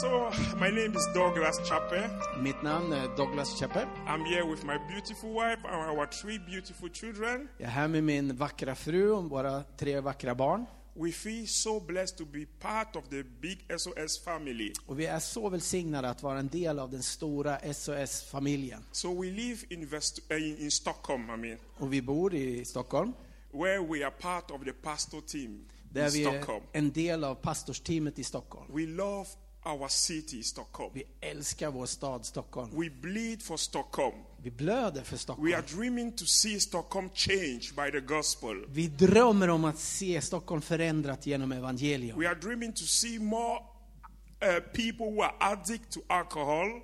So, my name is Douglas Chappe. Mitt namn är Douglas Chappe. I'm here with my beautiful wife and our three beautiful children. Jag är här med min vackra fru och våra tre vackra barn. We feel so blessed to be part of the big SOS family. Och vi är så välsignade att vara en del av den stora SOS-familjen. So, we live in, Vest- uh, in, in Stockholm, I mean, Och vi bor i Stockholm, where we are part of the pastor team där vi är en del av pastorsteamet i Stockholm. We love our city, Stockholm. Vi älskar vår stad Stockholm. We bleed for Stockholm. Vi blöder för We Stockholm. are dreaming to see Stockholm change by the gospel. Vi drömmer om att se Stockholm förändrat genom evangelium. We are dreaming to see more uh, people who are addict to alcohol,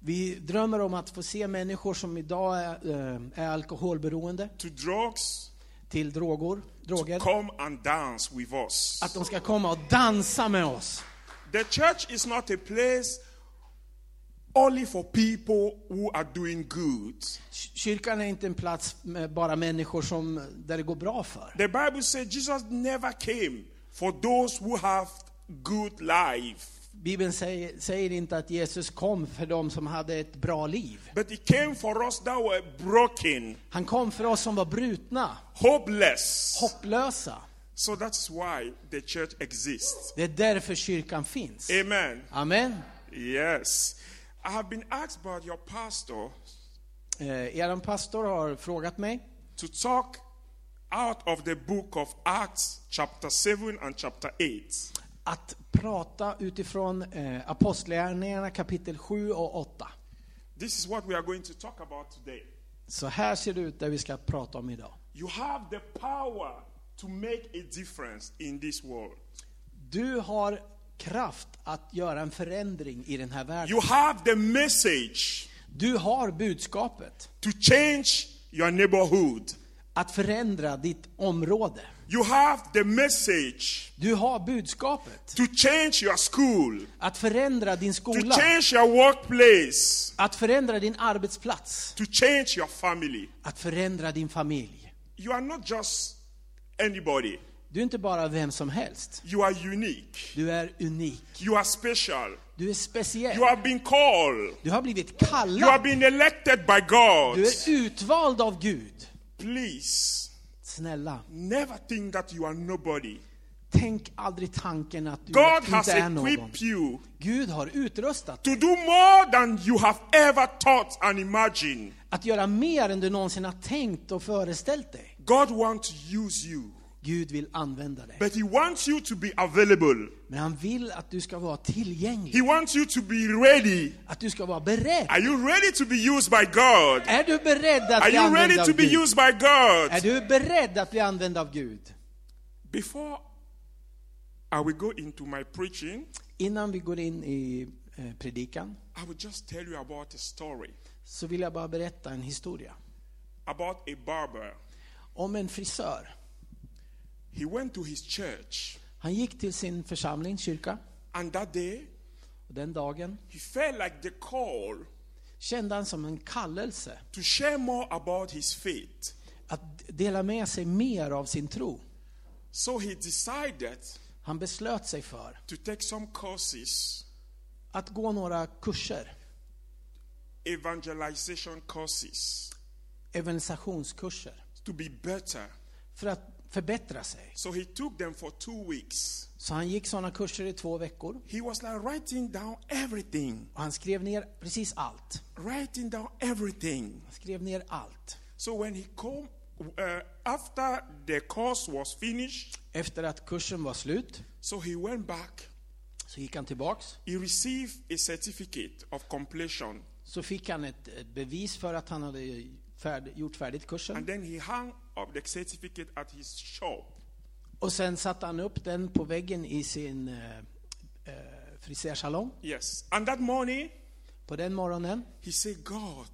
Vi drömmer om att få se människor som idag är, eh, är alkoholberoende to drugs, till droger, droger. come and dance with us. Att de ska komma och dansa med oss. The church is not a place only for people who are doing good. Kyrkan är inte en plats med bara människor som, där det går bra för. The Bible says Jesus never came for those who have good life, Bibeln säger, säger inte att Jesus kom för de som hade ett bra liv. but he came for us that were broken, Han kom för oss som var brutna, hopeless. hopplösa. So that's why the church exists. Det är därför kyrkan finns. Amen. Amen. Yes. I have been asked by your pastor Eh, er pastor har frågat mig to talk out of the book of Acts, chapter 7 and chapter 8. att prata utifrån eh, Apostlagärningarna kapitel 7 och 8. This is what we are going to talk about today. Så här ser det ut det vi ska prata om idag. You have the power to make a difference in this world. Du har kraft att göra en förändring i den här världen. You have the message Du har budskapet to change your neighborhood. att förändra ditt område. You have the message Du har budskapet to change your school, att förändra din to skola, change your workplace, att förändra din arbetsplats, to change your family. att förändra din familj. You are not just anybody. Du är inte bara vem som helst. You are unique. Du är unik. You are special. Du är speciell. You have been called. Du har blivit You have kallad. been elected by God. Du är utvald av Gud. Please, Snälla, never think that you are nobody. tänk aldrig tanken att du God has inte är någon. equipped you Gud har utrustat to do more than you have ever thought and imagined. att göra mer än du någonsin har tänkt och föreställt dig. God wants to use you, Gud vill använda dig. but He wants you to be available. Men han vill att du ska vara tillgänglig. He wants you to be ready. Att du ska vara beredd. Are you ready to be used by God? Är du beredd att Are bli you ready to be Gud? used by God? Är du beredd att bli använd av Gud? Before I will go into my preaching, Innan vi går in i eh, predikan I will just tell you about a story så vill jag bara berätta en historia. about a barber. Om en frisör. He went to his church, Han gick till sin församling, kyrka, and that day och den dagen he felt like the call kände han som en kallelse to share more about his faith. att dela med sig mer av sin tro. So he decided Han beslöt sig för to take some courses, att gå några kurser, evangelization courses, evangelisationskurser, to be better. för att förbättra sig. So he took them for two weeks. Så han gick sådana kurser i två veckor. He was like writing down everything, Och han skrev ner precis allt. writing down everything. Han skrev ner allt. So when he come uh, after the course was finished, Efter att kursen var slut so he went back. så gick han tillbaks. He received a certificate of completion, Så fick han ett ett bevis för att han hade färd, gjort färdigt kursen. and then he hung up the certificate at his shop. Och sen satte han upp den på väggen i sin eh, eh, frisörsalong. Yes, and that morning På den morgonen he said, "God,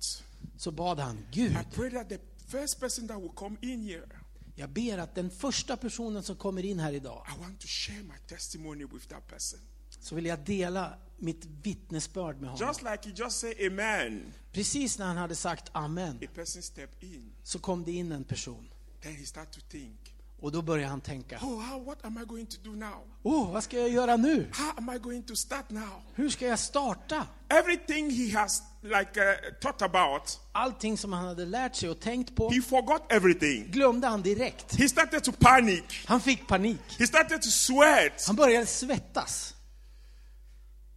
så bad han, I Gud, pray that the first person that will come in here, jag ber att den första personen som kommer in här idag, I want to share my testimony with that person." så vill jag dela mitt vittnesbörd med honom. Just like he just said amen, Precis när han hade sagt amen a person stepped in. så kom det in en person. Then he started to think, Och då börjar han tänka, Oh, how, what am I going to do now? oh, vad ska jag göra nu? How am I going to start now? Hur ska jag starta? Everything he has like uh, thought about, Allting som han hade lärt sig och tänkt på he forgot everything. glömde han direkt. He started to panic. Han fick panik. He started to sweat. Han började svettas.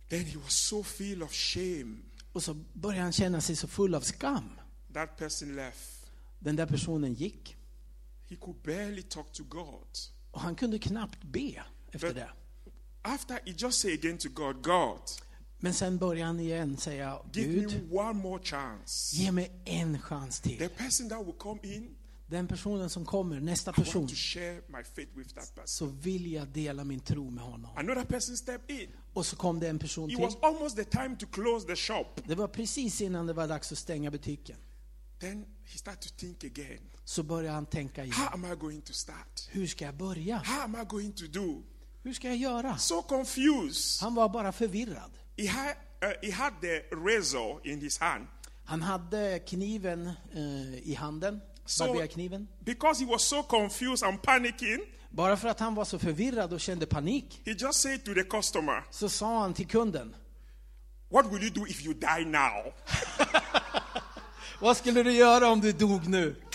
Then he was so full of shame. Och så började han känna sig så full av skam. That person left. Den där personen gick. He could barely talk to God. Och han kunde knappt be efter But det. after he just say again to God, God, Men sen började han igen säga, give Gud, me one more chance. ge mig en chans The till. person that will come in, Den personen som kommer, nästa person, want to share my faith with that person. så vill jag dela min tro med honom. Another person stepped in. Och så kom det en person It till. was almost the time to close the shop. Det var precis innan det var dags att stänga butiken. Then he started to think again. Så började han tänka igen. How am I going to start? Hur ska jag börja? How am I going to do? Hur ska jag göra? So confused. Han var bara förvirrad. He had, uh, he had the razor in his hand. Han hade kniven eh, i handen, So, barberkniven. because he was so confused and panicking, Bara för att han var så förvirrad och kände panik he just said to the customer, så sa han till kunden. What will you do if you die now? Vad skulle du göra om du dog nu?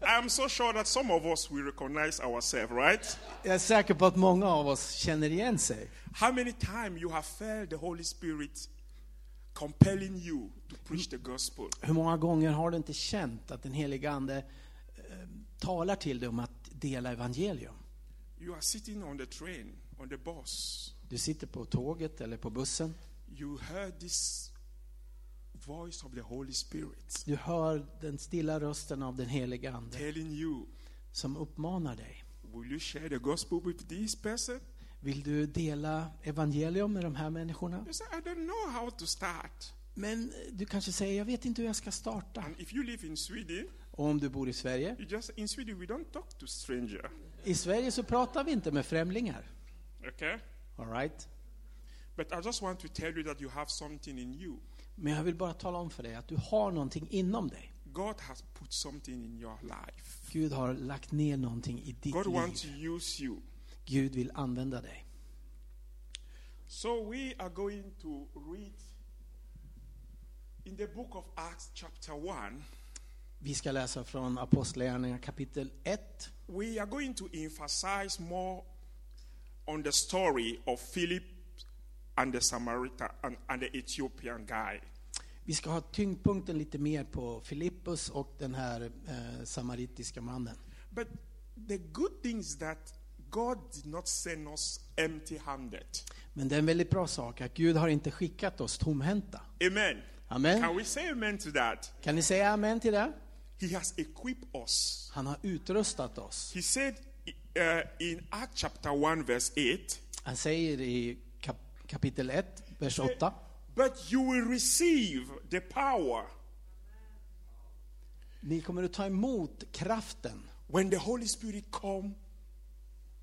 I'm so sure that some of us will recognize ourselves, right? Jag är säker på att många av oss känner igen sig. How many times you have felt the Holy Spirit compelling you to preach the gospel? Hur många gånger har du inte känt att den helige Ande eh, talar till dig om att dela evangelium? You are sitting on the train, on the bus. Du sitter på tåget eller på bussen. You heard this voice of the Holy Spirit Du hör den stilla rösten av den helige Ande telling you, som uppmanar dig. Will you share the gospel with this person? Vill du dela evangelium med de här människorna? You say, I don't know how to start. Men du kanske säger, jag vet inte hur jag ska starta. And if you live in Sweden, om du bor i Sverige? just in Sweden we don't talk to stranger. I Sverige så pratar vi inte med främlingar. Okay? All right? But I just want to tell you that you have something in you. Men jag vill bara tala om för dig att du har någonting inom dig. God has put something in your life. Gud har lagt ner någonting i ditt God wants to liv. use you. Gud vill använda dig. So we are going to read in the book of Acts, chapter 1. Vi ska läsa från Apostlagärningarna kapitel 1. We are going to emphasize more on the story of Philip and the Samaritan and, and the Ethiopian guy. Vi ska ha tyngdpunkten lite mer på Filippus och den här eh, samaritiska mannen. But the good thing is that God did not send us empty handed. Men det är en väldigt bra sak att Gud har inte skickat oss tomhänta. Amen. Amen. Can we say amen to that? Kan ni säga amen till det? He has equipped us. Han har utrustat oss. He said uh, in Acts chapter 1, verse 8, Han säger i kap kapitel 1, vers 8. But you will receive the power Ni kommer att ta emot kraften when the Holy Spirit come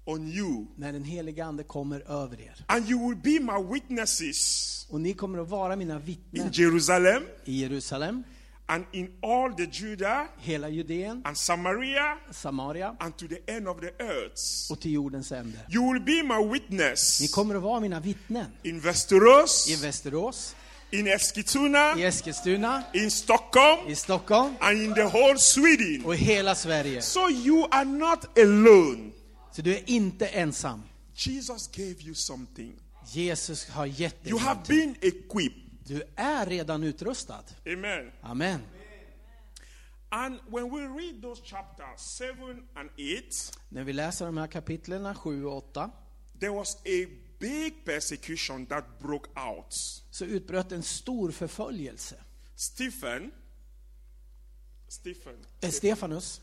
on you. när den heliga Ande kommer över er. And you will be my witnesses Och ni kommer att vara mina in vittnen Jerusalem i Jerusalem, and in all the Judah hela Judeen, and Samaria Samaria and to the end of the earth. och till jordens ände. You will be my Ni witness kommer att vara mina vittnen in Västerås, i Västerås, in Eskilstuna, i Eskilstuna, in Stockholm, i Stockholm and in the whole Sweden. och i hela Sverige. So you are not alone. Så du är inte ensam. Jesus gave you something. Jesus har gett dig You have been equipped. Du är redan utrustad. Amen. Amen. And when we read those chapters 7 and 8, När vi läser de här kapitlen 7 och 8 there was a big persecution that broke out. så utbröt en stor förföljelse. Stephen, Stephen, Eh, Stefanus,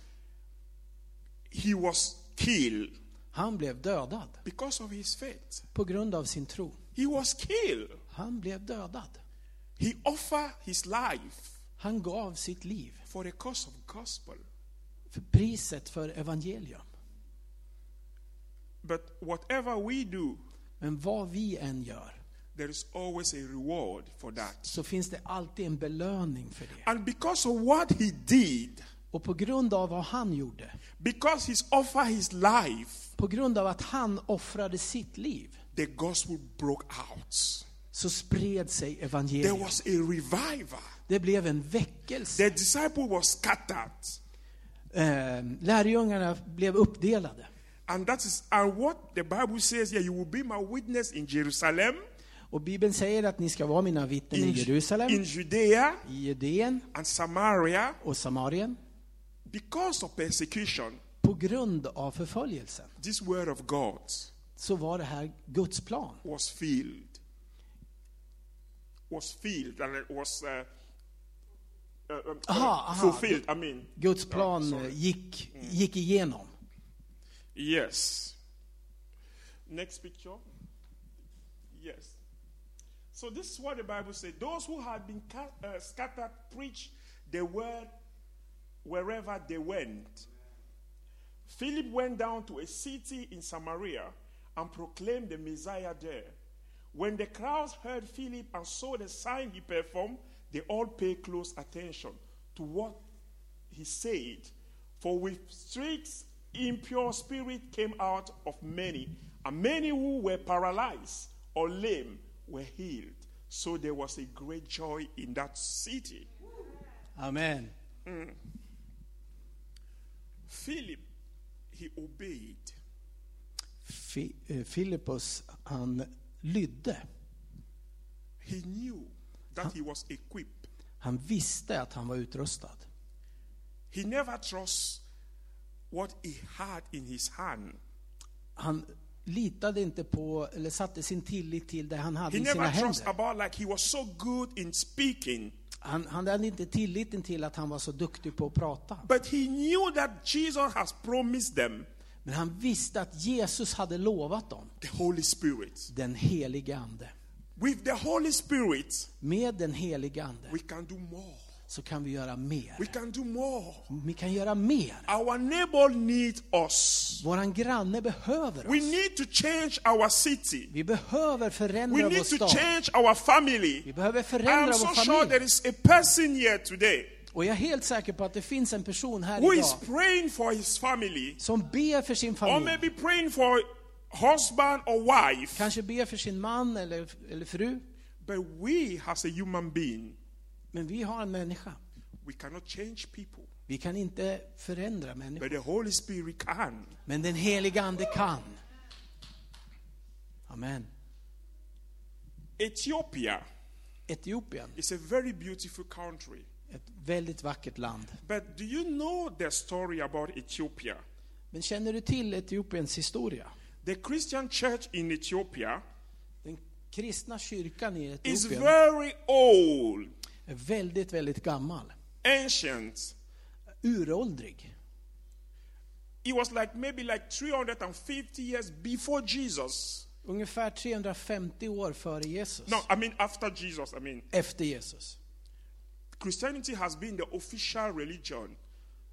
he was killed han blev dödad because of his faith. på grund av sin tro. He was killed. Han blev dödad. He offered his life Han gav sitt liv for the cause of gospel. för priset för evangelium. But whatever we do, Men vad vi än gör there is always a reward for that. så finns det alltid en belöning för det. And because of what he did, Och på grund av vad han gjorde, because he's offered his life, på grund av att han offrade sitt liv, the gospel broke out. Så spred sig There evangeliet. was a revival. Det blev en väckelse. The disciple was scattered. Eh, lärjungarna blev uppdelade. And that is and what the Bible says here, you will be my witness in Jerusalem, Och Bibeln säger att ni ska vara mina vittnen i Jerusalem, in Judea, i Judeen and Samaria och Samarien. because of persecution. På grund av förföljelsen This word of God så var det här Guds plan. was filled. Was filled and it was uh, uh, um, Aha, aha. fulfilled. I mean, Guds Oh, plan eh, gick, gick igenom. Yes. Next picture. Yes. So this is what the Bible says: those who had been ca- uh, scattered preached the word wherever they went. Philip went down to a city in Samaria and proclaimed the Messiah there. When the crowds heard Philip and saw the sign he performed, they all paid close attention to what he said. For with streaks, impure spirit came out of many, and many who were paralyzed or lame were healed. So there was a great joy in that city. Amen. Philip, he obeyed. Fi- eh, Filippus, han lydde. He knew that he was equipped. Han visste att han var utrustad. He never trusts what he had in his hand. Han litade inte på, eller satte sin tillit till det han hade He i sina händer. about like he was so good in speaking, Han, han hade inte tilliten till att han var så duktig på att prata. but he knew that Jesus has promised them Men han visste att Jesus hade lovat dem the Holy Spirit. den helige Ande. With the Holy Spirit, Med den helige Ande we can do more. så kan vi göra mer. We can do more. Vi kan göra mer. Our neighbor needs us. Våran granne behöver We oss. need to change our city. Vi behöver We förändra vår need to stad. change our family. Vi behöver förändra am vår so sure familj. there is a person here today Och jag är helt säker på att det finns en person här who is idag praying for his family, som ber för sin or familj. maybe praying for husband or wife. Kanske ber för sin man eller, eller fru. But we, as a human being, Men vi har en människa. we cannot change people. Vi kan inte förändra människor. But the Holy Spirit can. Men den heliga Ande kan. Amen. Ethiopia Etiopien, is a very beautiful country. Ett väldigt vackert land. But do you know the story about Ethiopia? Men känner du till Etiopiens historia? The Christian church in Ethiopia Den kristna kyrkan i is Etiopien very old, är väldigt, väldigt gammal. ancient. Uråldrig. It was like maybe like 350 years before Jesus. Ungefär 350 år före Jesus. No, I mean after Jesus. I mean, Efter Jesus. Christianity has been the official religion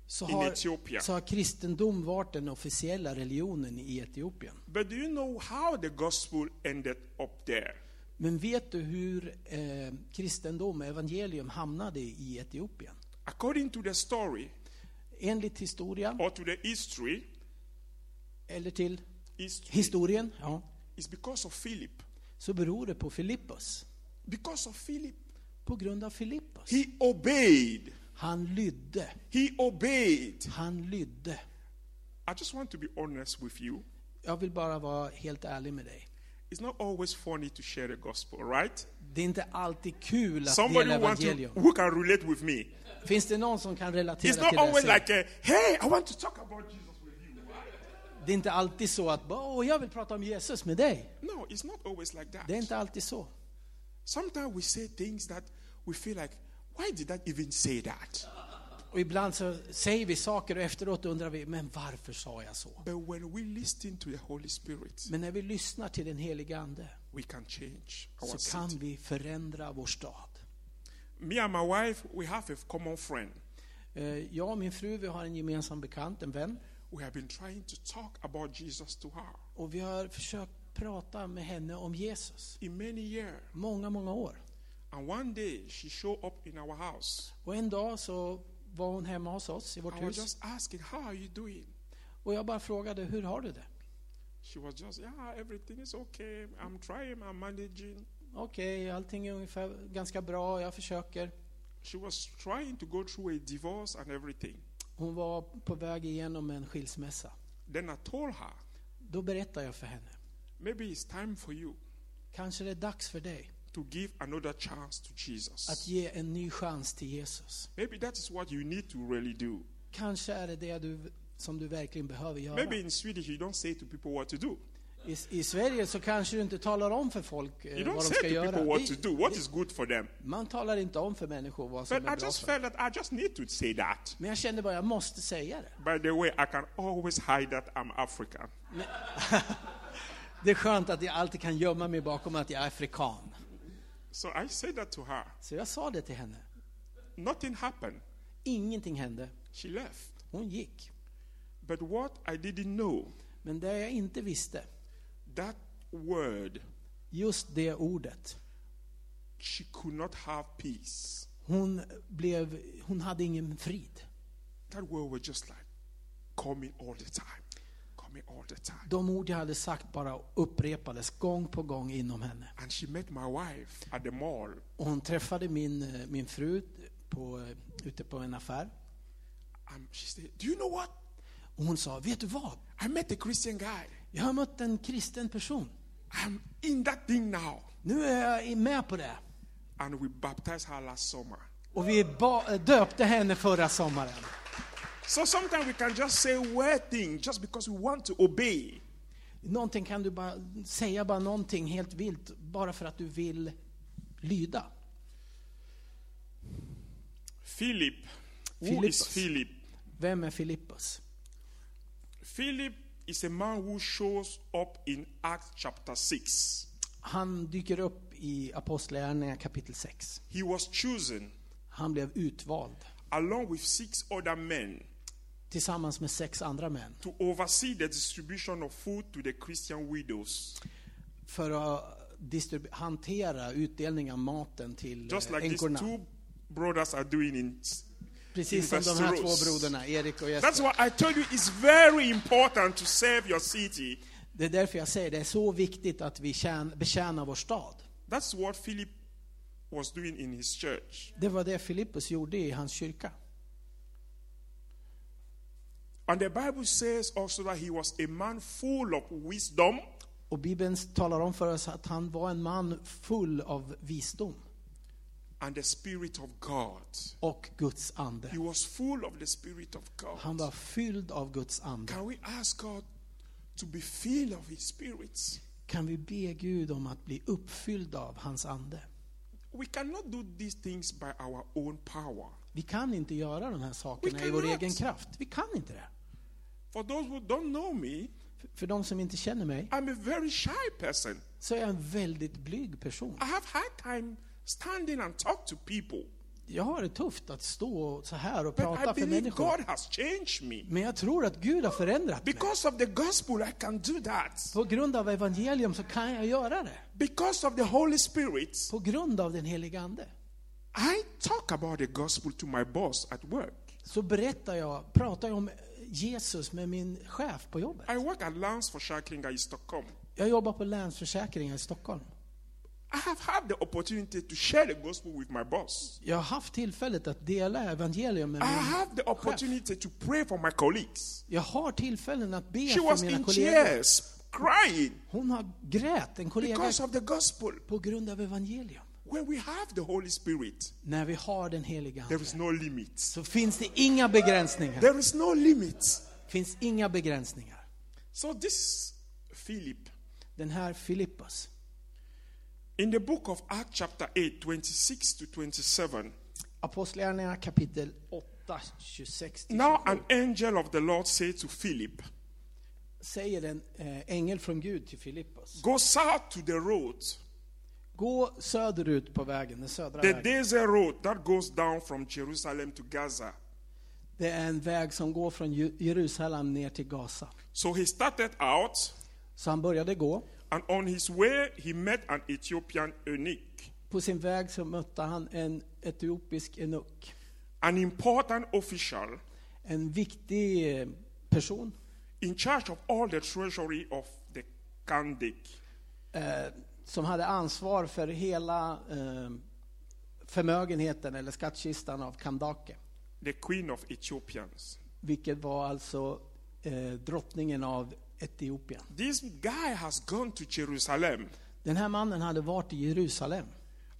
Så in har, Ethiopia. så har kristendom varit den officiella religionen i Etiopien. But do you know how the gospel ended up there? Men vet du hur eh, kristendom, evangelium, hamnade i Etiopien? According to the story Enligt historien, or to the history, eller till history historien, ja, is because of Philip. så beror det på Filippus. Because of Philip. På grund av Filippus. He obeyed. Han lydde. He obeyed. Han lydde. I just want to be honest with you. Jag vill bara vara helt ärlig med dig. It's not always funny to share the gospel, right? Det är inte alltid kul att Somebody dela want to, evangelium. who can relate with me. Finns det någon som kan relatera It's till not det? jag always säger? like, a, hey, I want to talk about Jesus with you. Det är inte alltid så att Åh, jag vill prata om Jesus med dig. No, it's not always like that. Det är inte alltid så. Sometimes we say things that we feel like, why did I even say that? Och ibland så säger vi saker och efteråt undrar vi, men varför sa jag så? But when we listen to the Holy Spirit, Men när vi lyssnar till den helige Ande we can change our så kan city. vi förändra vår stad. Me and my wife, we have a common friend. Eh, Jag och min fru, vi har en gemensam bekant, en vän. We have been trying to talk about Jesus to her Och vi har försökt prata med henne om Jesus. in many years. Många, många år. And one day she showed up in our house Och en dag så var hon hemma hos oss i vårt I was hus. just asking, How are you doing? Och jag bara frågade, hur har du det? She was just, Yeah, everything is okay. I'm trying, I'm managing. Okej, allting är ungefär ganska bra, jag försöker. She was trying to go through a divorce and everything. Hon var på väg igenom en skilsmässa. Then I told her, Då berättade jag för henne. Maybe it's time for you Kanske det är dags för dig to give another chance to att Jesus. ge en ny chans till Jesus. Maybe that is what you need to really do. Kanske är det det du, som du verkligen behöver göra. Maybe in Swedish, you don't say to people what to do. I, I Sverige så kanske du inte talar om för folk eh, You vad don't de say ska to göra. people what to do, what is good for them. Man talar inte om för människor vad som But är I bra just för felt that I just need to say that. Men jag kände bara, jag måste säga det. By the way, I can always hide that I'm African. Det är skönt att jag alltid kan gömma mig bakom att jag är afrikan. So I said that to her. Så jag sa det till henne. Nothing happened. Ingenting hände. She left. Hon gick. But what I didn't know, Men det jag inte visste, that word, just det ordet. she could not have peace. Hon, blev, hon hade ingen frid. That word was just like coming all the time. Coming all the time. De ord jag hade sagt bara upprepades gång på gång inom henne. Och hon träffade min, eh, min fru på, eh, ute på en affär. She said, Do you know what? Och hon sa, vet du vad? I met a Christian guy. Jag har mött en kristen person. I'm in that thing now. Nu är jag med på det. And we baptized her last summer. Och vi döpte henne förra sommaren. So sometimes we can just say weird things just because we want to obey. Någonting kan du bara säga bara någonting helt vilt bara för att du vill lyda. Philip. Who is Philip? Vem är Filippus? Philip is a man who shows up in Acts chapter 6. Han dyker upp i Apostlagärningarna kapitel 6. He was chosen Han blev utvald along with six other men tillsammans med sex andra män to oversee the distribution of food to the Christian widows. för att hantera utdelning av maten till Just eh, like these änkorna. two brothers are doing in. Precis som de här två broderna, Erik och That's Jesper. why I told you it's very important to serve your city. Det är därför jag säger det är så viktigt att vi tjän- betjänar vår stad. That's what Philip was doing in his church. Det var det Filippus gjorde i hans kyrka. And the Bible says also that he was a man full of wisdom Och Bibeln talar om för oss att han var en man full av visdom and the Spirit of God. och Guds ande. He was full of the Spirit of Han God. var fylld av Guds ande. Can we ask God to be filled of His Spirit? Kan vi be Gud om att bli uppfylld av hans ande? We cannot do these things by our own power. Vi kan inte göra de här sakerna i vår egen kraft. Vi kan inte det. For those who don't know me, För- de som inte känner mig I'm a very shy person. så är jag en väldigt blyg person. I have hard time standing and talk to people. Jag har det tufft att stå så här och But prata I för människor. God has changed me. Men jag tror att Gud har förändrat mig. Because of the gospel, I can do that. På grund av evangelium så kan jag göra det. Because of the Holy Spirit, På grund av den heliga Ande. I talk about the gospel to my boss at work. Så berättar jag, pratar jag om Jesus med min chef på jobbet. I work at Länsförsäkringar i Stockholm. Jag jobbar på Länsförsäkringar i Stockholm. I have had the opportunity to share the gospel with my boss. Jag har haft tillfället att dela evangelium med I min have the chef. opportunity to pray for my colleagues. Jag har tillfällen att be She was för mina in kollegor. tears, crying Hon har grät, en kollega, because of the gospel. på grund av evangelium. When we have the Holy Spirit, När vi har den heliga there is Ande no limit. så finns det inga begränsningar. There is no limit. finns inga begränsningar. So this Philip, Den här Filippus, in the book of Acts chapter 8, 26 to 27, Apostlagärningarna kapitel 8, 26 till now 27, an angel of the Lord said to Philip, säger en eh, ängel från Gud till Filippus. Go south to the road, Gå söderut på vägen, den södra the vägen. road that goes down from Jerusalem to Gaza. Det är en väg som går från Ju- Jerusalem ner till Gaza. So he started out, Så han började gå. and on his way, he met an Ethiopian eunuch. På sin väg så mötte han en etiopisk enuk. an important official En viktig eh, person in charge of all the treasury of the Kandik. eh, som hade ansvar för hela eh, förmögenheten eller skattkistan av Kandake. the queen of Ethiopians. Vilket var alltså eh, drottningen av Etiopien. This guy has gone to Jerusalem Den här mannen hade varit i Jerusalem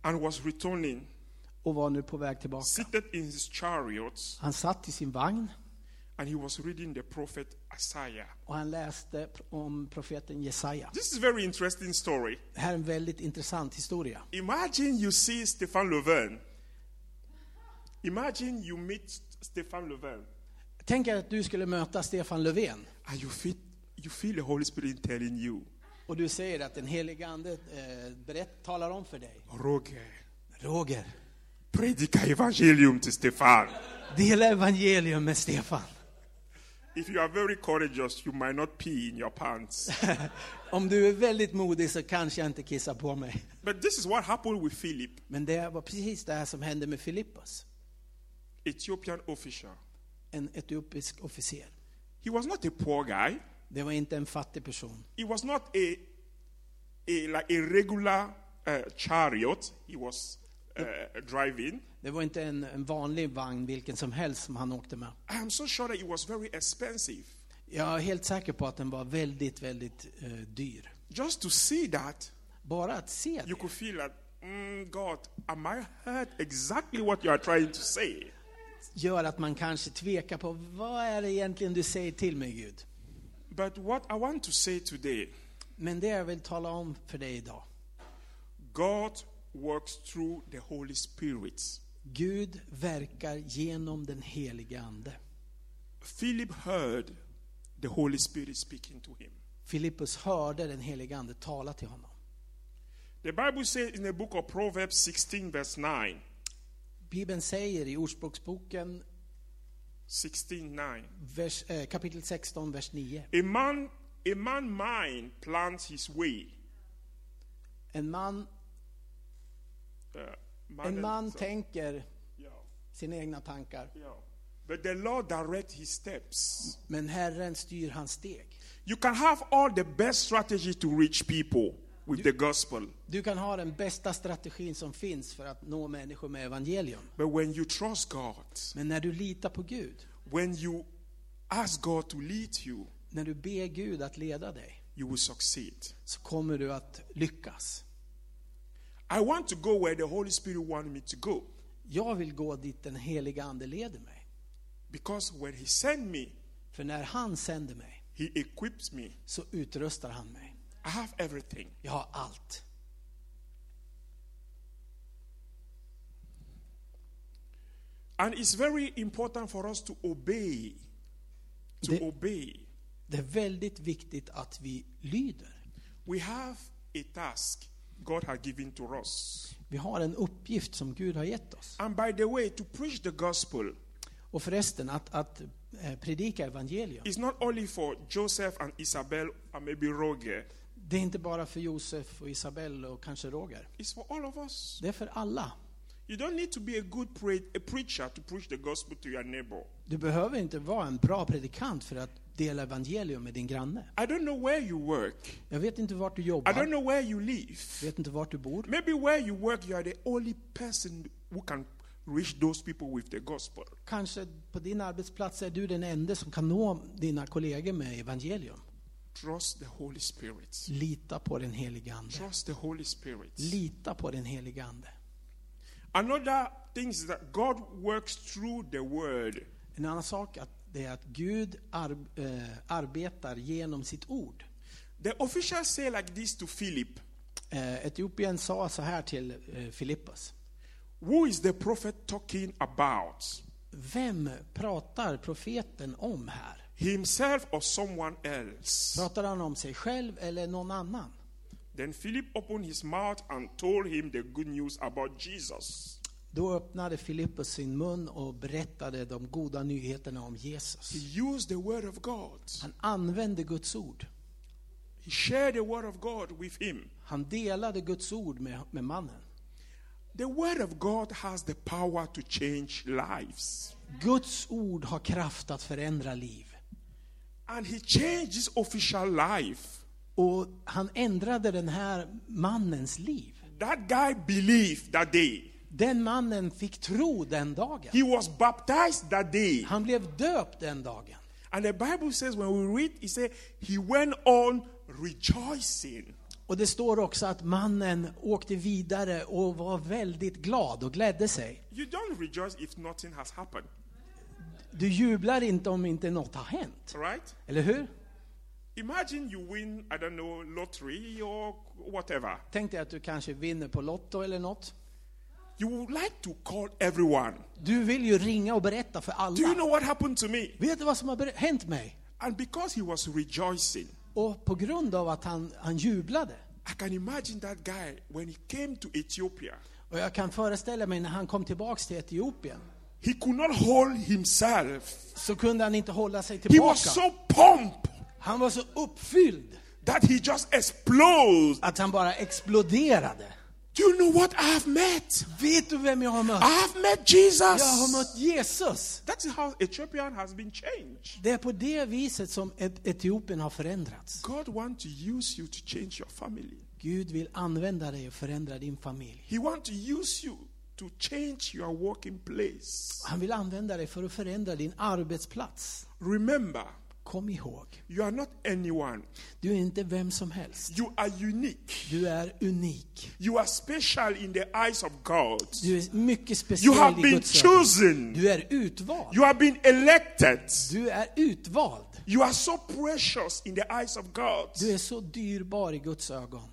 and was returning, och var nu på väg tillbaka. seated in his chariots, Han satt i sin vagn and he was reading the prophet Isaiah. och han läste om profeten Jesaja. This is a very interesting story. Det här är en väldigt intressant historia. Imagine you see Stefan Löfven. Imagine you meet Stefan Löfven Tänk er att du skulle möta Stefan Löfven and you feel, you feel the Holy Spirit telling you, och du säger att den helige Ande eh, berätt, talar om för dig. Roger, Roger, predika evangelium to Stefan. dela evangelium med Stefan. If you are very courageous, you might not pee in your pants. Om du är väldigt modig så kanske jag inte kissar på mig. but this is what happened with Philip, Men det var precis det här som hände med Filippos, Ethiopian official. en etiopisk officer. He was not a poor guy. Det var inte en fattig person. He was not a, a like a regular uh, chariot he was uh, driving. Det var inte en, en vanlig vagn, vilken som helst, som han åkte med. I am so sure that it was very expensive. Jag är helt säker på att den var väldigt, väldigt eh, dyr. Just to see that, Bara att se you det could feel that, mm, God, am I heard exactly what you are trying to say? gör att man kanske tvekar på vad är det egentligen du säger till mig, Gud? But what I want to say today, Men det jag vill tala om för dig idag. God works through the Holy Spirit. Gud verkar genom den helige Ande. Philip heard the Holy Spirit speaking to him. Filippus hörde den helige Ande tala till honom. The Bible says in the book of Proverbs 16, verse 9, Bibeln säger i Ordspråksboken 16, 9, vers, eh, kapitel 16, vers 9. a man, a man mind plans his way. En man, en man tänker sina egna tankar. But the Lord direct his steps. men Herren styr hans steg. You can have all the best strategy to reach people with the gospel. Du kan ha den bästa strategin som finns för att nå människor med evangelium. But when you trust God, Men när du litar på Gud, when you ask God to lead you, när du ber Gud att leda dig, you will succeed. så kommer du att lyckas. I want to go where the Holy Spirit wanted me to go. Jag vill gå dit den heliga Ande leder mig. Because when He sent me, För när han sänder mig, He equips me. så utrustar han mig. I have everything. Jag har allt. And it's very important for us to obey. To The- obey. Det är väldigt viktigt att vi lyder. We have a task God has given to us. Vi har en uppgift som Gud har gett oss. And by the way, to preach the gospel Och förresten, att, att eh, predika evangelium, is not only for Joseph and Isabel and maybe Roger, det är inte bara för Josef och Isabelle och kanske Roger. it's for all of us. Det är för alla. You don't need to be a good pre- a preacher to preach the gospel to your neighbor. Du behöver inte vara en bra predikant för att dela evangelium med din granne. I don't know where you work. Jag vet inte vart du I don't jobbar, know where you live. vet inte vart du bor. Maybe where you work, you are the only person who can reach those people with the gospel. Kanske på din arbetsplats är du den enda som kan nå dina kollegor med evangelium. Trust the Holy Spirit. Lita på den helige Ande. Trust the Holy Spirit. Lita på den helige Ande. Another thing is that God works through the word. En annan sak att det är att Gud ar, eh, arbetar genom sitt ord. The officials say like this to Philip Eh, Etiopien sa så här till eh, Filippos. Who is the prophet talking about? Vem pratar profeten om här? Himself or someone else? Pratar han om sig själv eller någon annan? Then Philip opened his mouth and told him the good news about Jesus. Då öppnade Filippos sin mun och berättade de goda nyheterna om Jesus. He used the word of God. Han använde Guds ord. He shared the word of God with him. Han delade Guds ord med, med mannen. The Word of God has the power to change lives. Guds ord har kraft att förändra liv. And He changed his official life. Och han ändrade den här mannens liv. That guy believed that day. Den mannen fick tro den dagen. He was baptized that day. Han blev döpt den dagen. And the Bible says, when we read, it said, he went on rejoicing. Och det står också att mannen åkte vidare och var väldigt glad och glädde sig. You don't rejoice if nothing has happened, Du jublar inte om inte något har hänt. right? Eller hur? Imagine you win, I don't know, lottery or whatever. Tänk dig att du kanske vinner på Lotto eller något. You would like to call everyone. Du vill ju ringa och berätta för Do you alla. know what happened to me? Vet du vad som har hänt mig? And because he was rejoicing, Och på grund av att han, han jublade. I can imagine that guy when he came to Ethiopia. Och jag kan föreställa mig när han kom tillbaks till Etiopien. He could not hold himself. Så kunde han inte hålla sig He tillbaka. was so pumped Han var så uppfylld that he just exploded. att han bara exploderade. Do you know what I have met? Vet du vem jag har mött? I have met Jesus. Jag har mött Jesus. That's how Ethiopian has been changed. Det är på det viset som Et- Etiopien har förändrats. God wants to use you to change your family. Gud vill använda dig och förändra din familj. He wants to use you to change your working place. Han vill använda dig för att förändra din arbetsplats. Remember, Kom ihåg, you are not anyone. du är inte vem som helst. You are unique. Du är unik. You are special in the eyes of God. Du är mycket You speciell have i been Guds chosen. Du är utvald. You have been elected. Du är utvald. You are so precious in the eyes of God. Du är så dyrbar i Guds ögon.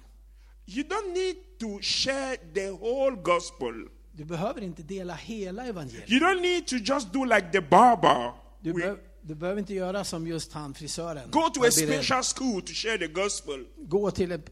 You don't need to share the whole gospel. Du behöver inte dela hela evangeliet. You don't need to just do like the barber. Du, be, du behöver inte göra som just han, frisören. Go to a special school to share the gospel. Gå till, ett,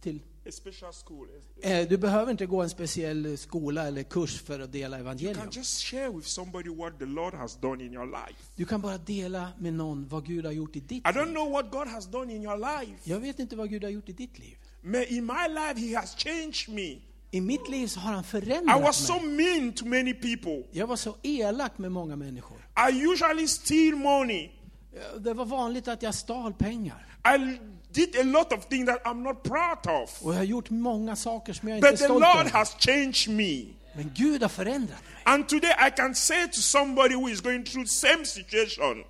till A special school. eh, Du behöver inte gå en speciell skola eller kurs för att dela You evangelium. can just share with somebody what the Lord has done in your life. Du kan bara dela med någon vad Gud har gjort i ditt I don't liv. know what God has done in your life. Jag vet inte vad Gud har gjort i ditt liv. May in my life, He has changed me. I mitt liv så har han I förändrat was so mig. mean to many people. Jag var så elak med många människor. I usually steal money. Det var vanligt att jag stal pengar. I did a lot of things that I'm not proud of. Och jag har gjort många saker som jag inte är But the stolt Lord över. has changed me. Men Gud har förändrat mig. And today I can say to somebody who is going through same situation,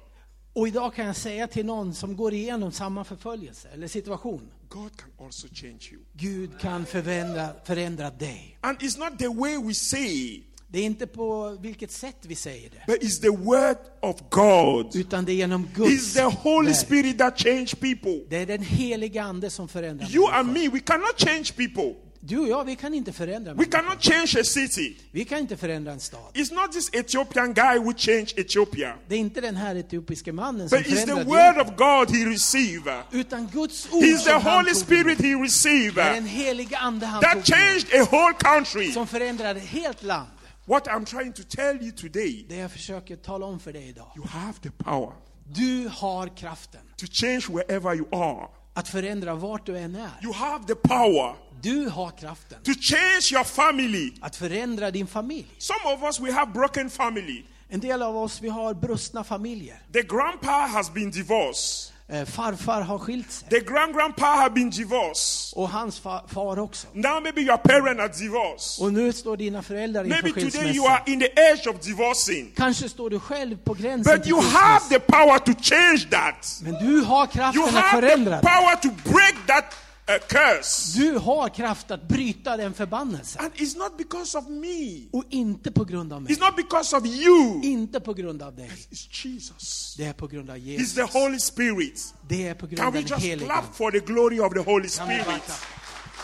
Och idag kan jag säga till någon som går igenom samma förföljelse eller situation. God can also change you. Gud kan förändra, förändra dig. And it's not the way we say, Det är inte på vilket sätt vi säger det. but it's the word of God. Utan det är genom It's Guds the Holy verk. Spirit that change people. Det är den heliga Ande som förändrar You and människor. me, we cannot change people. Du och jag, vi kan inte förändra We cannot change a city. Vi kan inte förändra en stad. It's not this Ethiopian guy who changed Ethiopia, Det är inte den här etiopiske mannen som but it's the word of God he received. Utan Guds ord It's the Holy Spirit he received Det är den heliga Ande han that changed a whole country. Som förändrar ett helt land. What I'm trying to tell you today, Det jag försöker tala om för dig idag. you have the power Du har kraften to change wherever you are. att förändra vart du än är. You have the power Du har kraften to change your family. att förändra din familj. Some of us we have broken family. En del av oss, vi har brustna familjer. The grandpa has been divorced. Eh, farfar har skilt sig. The grand grandpa have been divorced. Och hans fa far också. Now maybe your parent are divorced. Och nu står dina föräldrar inför Maybe today you are skilsmässa. in the edge of divorcing. Kanske står du själv på gränsen But you have skilsmässa. the power to change that. Men du har You kraften att have förändra the det. power to break that uh, curse. Du har kraft att bryta den förbannelsen. And it's not because of me. Och inte på grund av mig. It's not because of you. Inte på grund av dig. It's Jesus. Det är på grund av It's the Holy Spirit. Det är på grund Can av we just helige clap for the glory of the Holy Kan vi bara Spirit?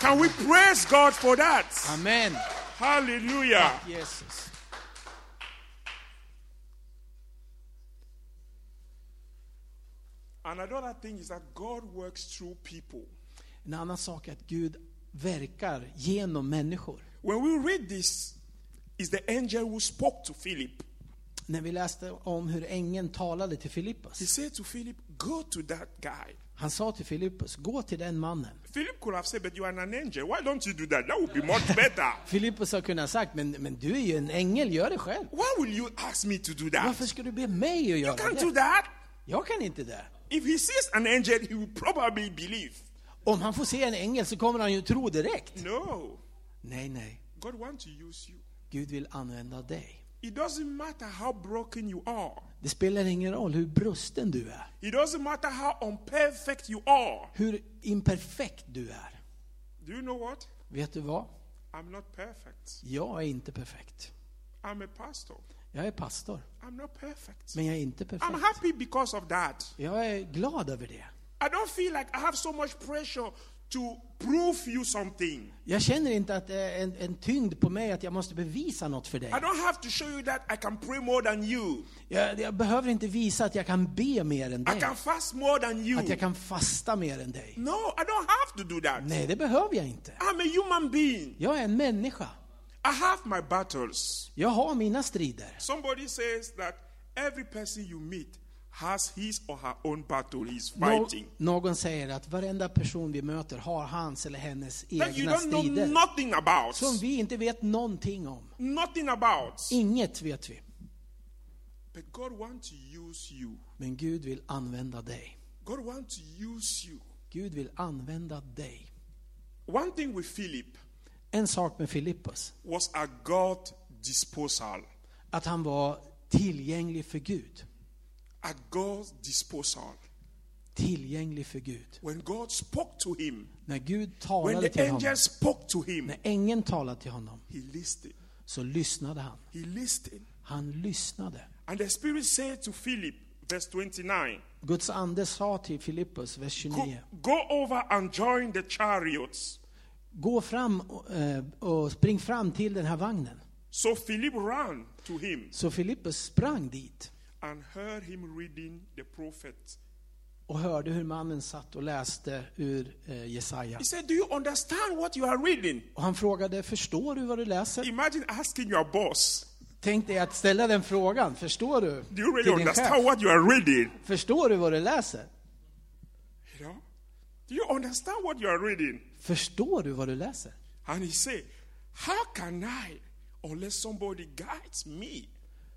Can we praise God for that? Amen. Hallelujah. Jesus. Another thing is that God works through people. En annan sak är att Gud verkar genom människor. When we read this, is the angel who spoke to Philip. När vi läste om hur ängeln talade till He Filippus. said to Philip, Go to that guy. Han sa till Filippus, gå till den mannen. Philip could have said, But you are an angel. Why don't you do that? That would be much better. Filippus har kunnat sagt, men, men du är ju en ängel, gör det själv. Why will you ask me to do that? Varför ska du be mig att You göra can't do det? that. Jag kan inte det. If he sees an angel, he will probably believe. Om han får se en ängel så kommer han ju tro direkt. No. Nej, nej. God wants to use you. Gud vill använda dig. It doesn't matter how broken you are. Det spelar ingen roll hur brusten du är, It doesn't matter how unperfect you are. hur imperfekt du är. Do you know what? Vet du vad? I'm not perfect. Jag är inte perfekt. I'm a pastor. Jag är pastor, I'm not perfect. men jag är inte I'm perfekt. happy because of that. Jag är glad över det. I don't feel like I have so much pressure to prove you something. Jag känner inte att det är en, en tyngd på mig att jag måste bevisa något för dig. I don't have to show you that I can pray more than you. Jag, jag behöver inte visa att jag kan be mer än I dig. can fast more than you. Att jag kan fasta mer än dig. No, I don't have to do that. Nej, det behöver jag inte. I'm a human being. Jag är en människa. I have my battles. Jag har mina strider. Somebody says that every person you meet has his or her own battle he's Nå- fighting. någon säger att varenda person vi möter har hans eller hennes That you egna strider. nothing about. Som vi inte vet någonting om. Nothing about. Inget vet vi. But God wants to use you. Men Gud vill använda dig. God wants to use you. Gud vill använda dig. One thing with Philip En sak med Filippus, was a God disposal. att han var tillgänglig för Gud. At God's disposal. Tillgänglig för Gud. When God spoke to him, När Gud when talade the till honom, spoke to him, när ängeln talade till honom, he listened. så lyssnade han. He listened. Han lyssnade. And the Spirit said to Philip, verse 29, Guds ande sa till Filippus, vers go, 29, go over and join the chariots. gå fram och, eh, och spring fram till den här vagnen. So Philip ran to him Så Filippus sprang dit and heard him reading the prophet. och hörde hur mannen satt och läste ur eh, Jesaja. He said, Do you understand what you are reading? Och han frågade, förstår du vad du läser? Imagine asking your boss, Tänk dig att ställa den frågan, förstår du? Do you really understand chef. what you are reading? Förstår du vad du läser? You know? Do you understand what you are reading? Förstår du vad du läser? And he said, How can I unless somebody guides me?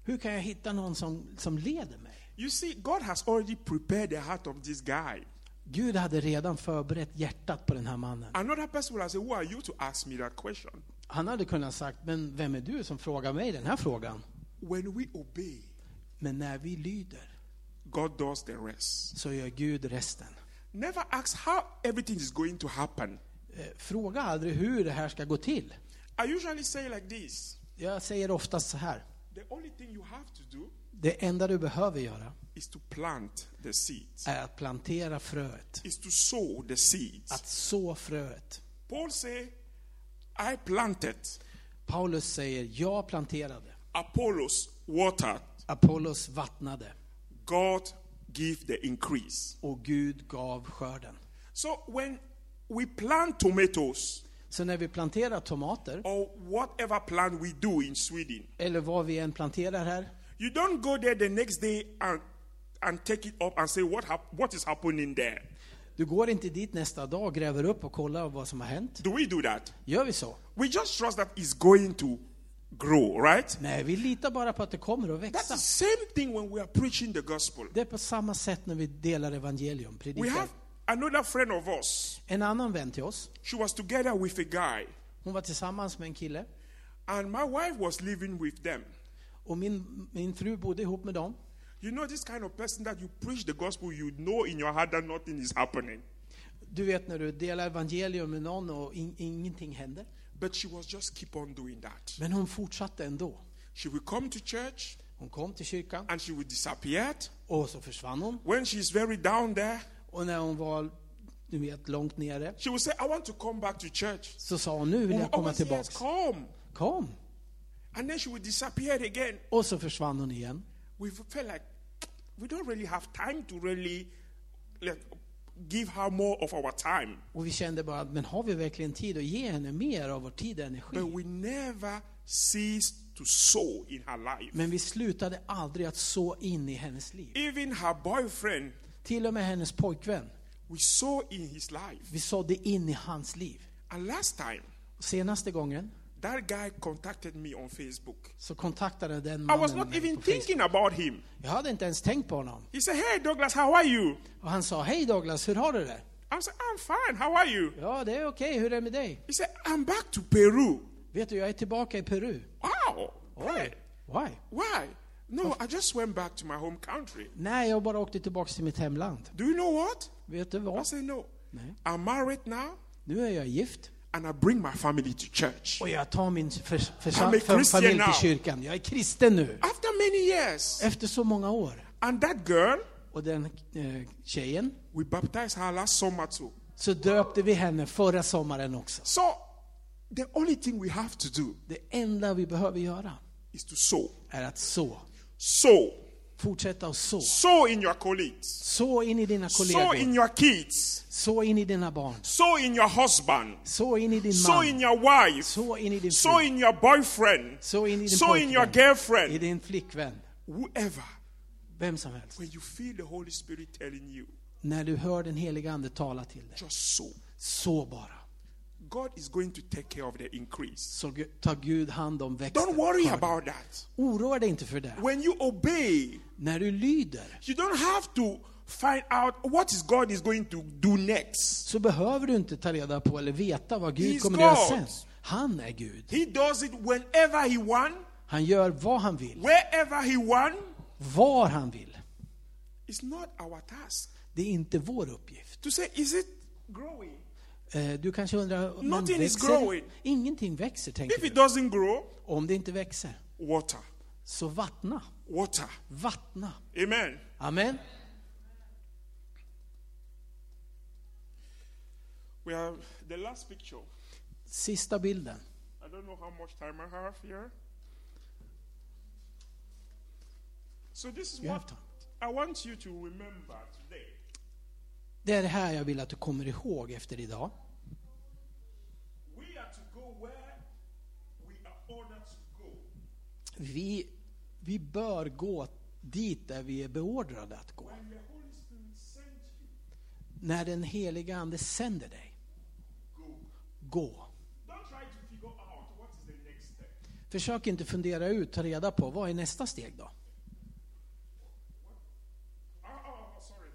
Hur kan jag hitta någon som, som leder mig? You see, God has already prepared the heart of this guy. Gud hade redan förberett hjärtat på den här mannen. Another person will have said, Who are you to ask me that question? Han hade kunnat sagt, men vem är du som frågar mig den här frågan? When we obey, Men när vi lyder God does the rest. så gör Gud resten. Never ask how everything is going to happen. Eh, Fråga aldrig hur det här ska gå till. I usually say like this Jag säger oftast så här. The only thing you have to do Det enda du behöver göra is to plant the seeds, är att plantera fröet. is to sow the seeds. Att så fröet. Paul say, I planted, Paulus säger, jag planterade. Apollos watered, Apollos vattnade. God give the increase. Och Gud gav skörden. So when we plant tomatoes Så när vi planterar tomater, or whatever plant we do in Sweden, eller vad vi än planterar här, you don't go there the next day and and take it up and say what what is happening there. du går inte dit nästa dag gräver upp och kollar vad som har hänt. Do we do that? Gör vi så? We just trust that it's going to grow, right? Nej, vi litar bara på att det kommer att That's växa. the same thing when we are preaching the gospel. Det är på samma sätt när vi delar evangelium, We predikar. have another friend of us. En annan vän till oss, She was together with a guy, hon var tillsammans med en kille and my wife was living with them. och min, min fru bodde ihop med dem. You know, this kind of person that you preach the gospel, you know in your heart that nothing is happening. Du vet när du delar evangelium med någon och in, ingenting händer. But she was just keep on doing that. Men hon fortsatte ändå. She will come to church Hon kom till kyrkan and she will disappear. och så försvann hon. When she's very down there, Och när hon var, du vet, långt nere she will say, I want to come back to church. så sa hon, nu vill jag komma always yes, tillbaks. come. Kom! And then she will disappear again. Och så försvann hon igen. We felt like we don't really have time to really like, give her more of our time. Och vi kände bara, men har vi verkligen tid att ge henne mer av vår tid och energi? But we never ceased to sow in her life. Men vi slutade aldrig att så in i hennes liv. Even her boyfriend Till och med hennes pojkvän We saw in his life. Vi sådde in i hans liv. And last time, senaste gången that guy contacted me on Facebook. så kontaktade den I was mannen not even thinking about him. Jag hade inte ens tänkt på honom. He said, Hey, Douglas, how are you? Och han sa, hej Douglas, hur har du det? I said, I'm fine. How are you? Ja, det är okej, hur är det med dig? He said, I'm back to Peru. Vet du, jag är tillbaka i Peru. Wow. Oj, why? why? No, I just went back to my home country. Nej, jag bara åkte tillbaka till mitt hemland. Do you know what? Vet du I vad? said, No. Nej. I'm married now, Nu är jag gift and I bring my family to church. och jag tar min för, för, familj till kyrkan. Jag är kristen nu. After many years. Efter så många år. And that girl, Och den eh, tjejen, we baptized her last summer too. så döpte vi henne förra sommaren också. So, the only thing we have to do Det enda vi behöver göra is to sow. är att så. Sow. Fortsätta att så. Sow in your colleagues. Så in i dina Sow in kollegor. your kids. Så in i dina barn. Sow in your husband. Så in i din Sow in man. your wife. Så in i din fru. in your boyfriend. Så in i din Sow in your pojkvän. I girlfriend. din flickvän. Whoever. Vem som helst. When you feel the Holy Spirit telling you, När du hör den heliga Ande tala till dig. just sow. Så bara. God is going to take care of the increase. Så tar Gud hand om växten. Don't worry about that. Oroa dig inte för det. When you obey, När du lyder you don't have to find out what is God is going to do next. så behöver du inte ta reda på eller veta vad Gud He's kommer att göra sen. Han är Gud. He does it whenever he wants, Han gör vad han vill, wherever he wants. var han vill. It's not our task Det är inte vår uppgift. to say, is it growing? Eh, Du kanske undrar, Nothing is growing. Ingenting växer, tänker If it du. doesn't grow, Om det inte växer, water, så vattna. water. Vattna. Amen. Amen. We have the last picture. Sista bilden. I don't know how much time I have here. So this is You what. I want you to remember today. Det är det här jag vill att du kommer ihåg efter idag. We are to go where we are ordered to go. Vi, vi bör gå dit där vi är beordrade att gå. När den heliga Ande sänder dig, gå. Försök inte fundera ut, ta reda på vad är nästa steg då? Oh, oh, sorry.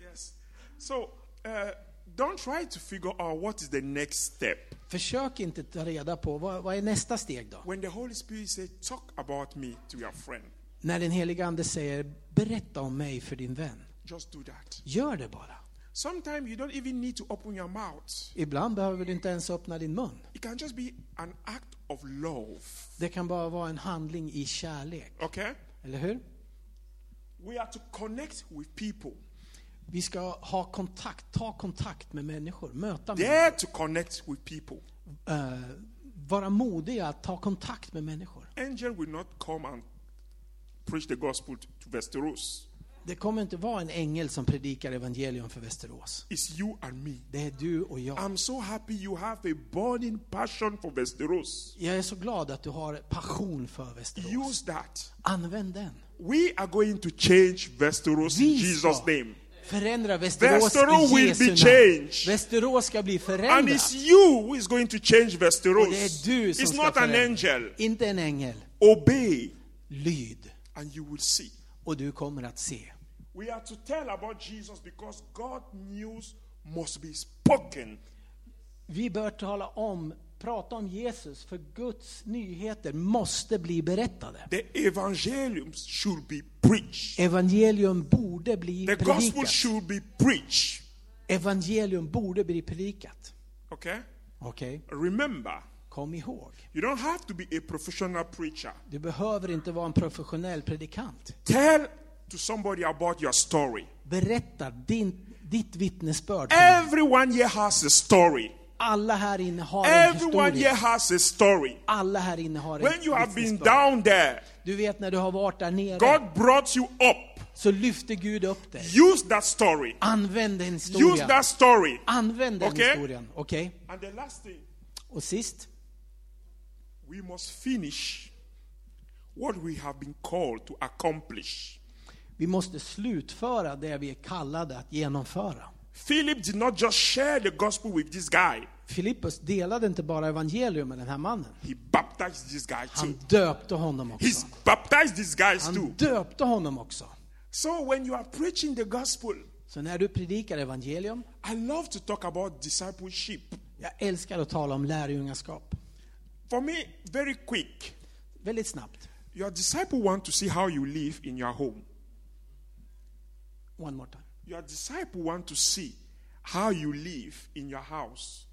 Yes. So uh, don't try to figure out what is the next step. Försök inte ta reda på vad, vad är nästa steg då? When the Holy Spirit says, "Talk about me to your friend," När den heliga Ande säger berätta om mig för din vän. just do that. Gör det bara. Sometimes you don't even need to open your mouth. Ibland behöver du inte ens öppna din mun. It can just be an act of love. Det kan bara vara en handling i kärlek. Okay? Eller hur? We are to connect with people. Vi ska ha kontakt, ta kontakt med människor, möta människor. Dare to connect with people. Eh, vara modiga att ta kontakt med människor. Angel will not come and preach the gospel to, Västerås. Det kommer inte vara en ängel som predikar evangelium för Västerås. It's you and me. Det är du och jag. I'm so happy you have a burning passion for Västerås. Jag är så glad att du har passion för Västerås. Use that. Använd den. We are going to change Västerås in Vi Jesus' name. Förändra Västerås Västerås i will Jesu be changed. Västerås ska bli And förändrat. it's you who is going to change Och Västerås. det är du som It's ska not an förändra. angel. Inte en ängel. Obey Lyd. and you will see. Och du kommer att se. We are to tell about Jesus because God news must be spoken. Vi bör tala om, prata om Jesus, för Guds nyheter måste bli berättade. The evangelium should be preached. Evangelium borde bli The gospel predikat. should be preached. Evangelium borde bli predikat. Okay? Okej? Remember, Kom ihåg. you don't have to be a professional preacher. Du behöver inte vara en professionell predikant. Tell to somebody about your story. Berätta din, ditt vittnesbörd. Everyone here has a story. Alla här inne har en Everyone here historia. has a story. Alla här inne har When ett you have been vittnesbörd. down there, Du vet när du har varit där nere, God brought you up. så lyfter Gud upp dig. Use that story. Använd den Use historien. that story. Använd den Okej? historien. Okej? And the last thing, Och sist, we must finish what we have been called to accomplish. vi måste slutföra det vi är kallade att genomföra. Philip did not just share the gospel with this guy, Filippus delade inte bara evangelium med den här mannen. he baptized this guy too. Han döpte honom också. He's baptized these guys Han too. döpte honom också. So when you are preaching the gospel, Så när du predikar evangelium, I love to talk about discipleship. jag älskar att tala om lärjungaskap. For me, very quick, Väldigt snabbt. your disciple want to see how you live in your home. One more time. Your disciple want to see how you live in your house.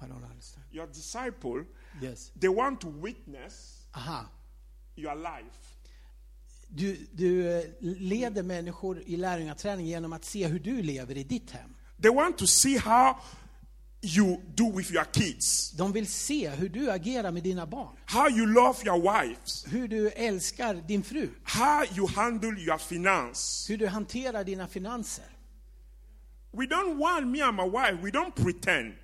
I don't understand. Your disciple, Yes. they want to witness Aha. your life. Du, du eh, leder människor i lärjungaträning genom att se hur du lever i ditt hem. They want to see how you do with your kids, De vill se hur du agerar med dina barn. how you love your wives, Hur du älskar din fru. how you handle your finance. Hur du hanterar dina finanser. We don't want me and my wife, we don't pretend.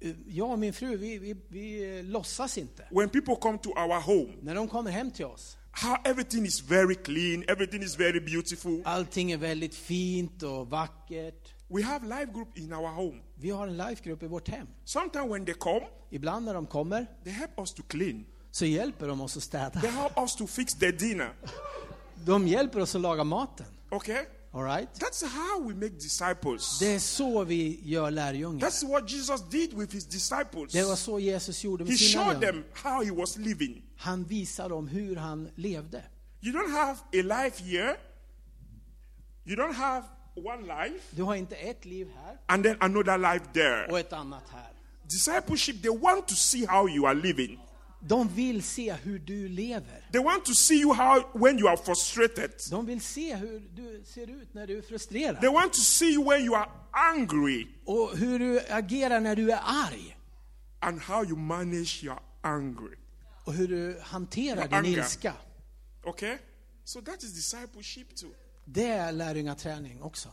Eh, Jag och min fru, vi, vi, vi låtsas inte. When people come to our home, När de kommer hem till oss, how everything is very clean, everything is very beautiful. allting är väldigt fint och vackert. We have life group in our home. Vi har en lifegrupp i vårt hem. Sometimes when they come, Ibland när de kommer they help us to clean. så hjälper de oss att They städa. help us to fix the dinner. De hjälper oss att laga maten. Okay? All right? That's how we make disciples. Det är så vi gör lärjungar. That's what Jesus did with his disciples. Det var så Jesus gjorde He med sina showed them how he was living. Han visade dem hur han levde. You don't have a life here. You don't have one life Du har inte ett liv här and then another life there. och ett annat här. Discipleship, they want to see how you are living. De vill se hur du lever. They want to see you how when you are frustrated. De vill se hur du ser ut när du är frustrerad. They want to see you when you are angry Och hur du agerar när du är arg. and how you manage your anger. Och hur du hanterar Your din anger. ilska. Okay? So that is discipleship too. Det är lärjungaträning också.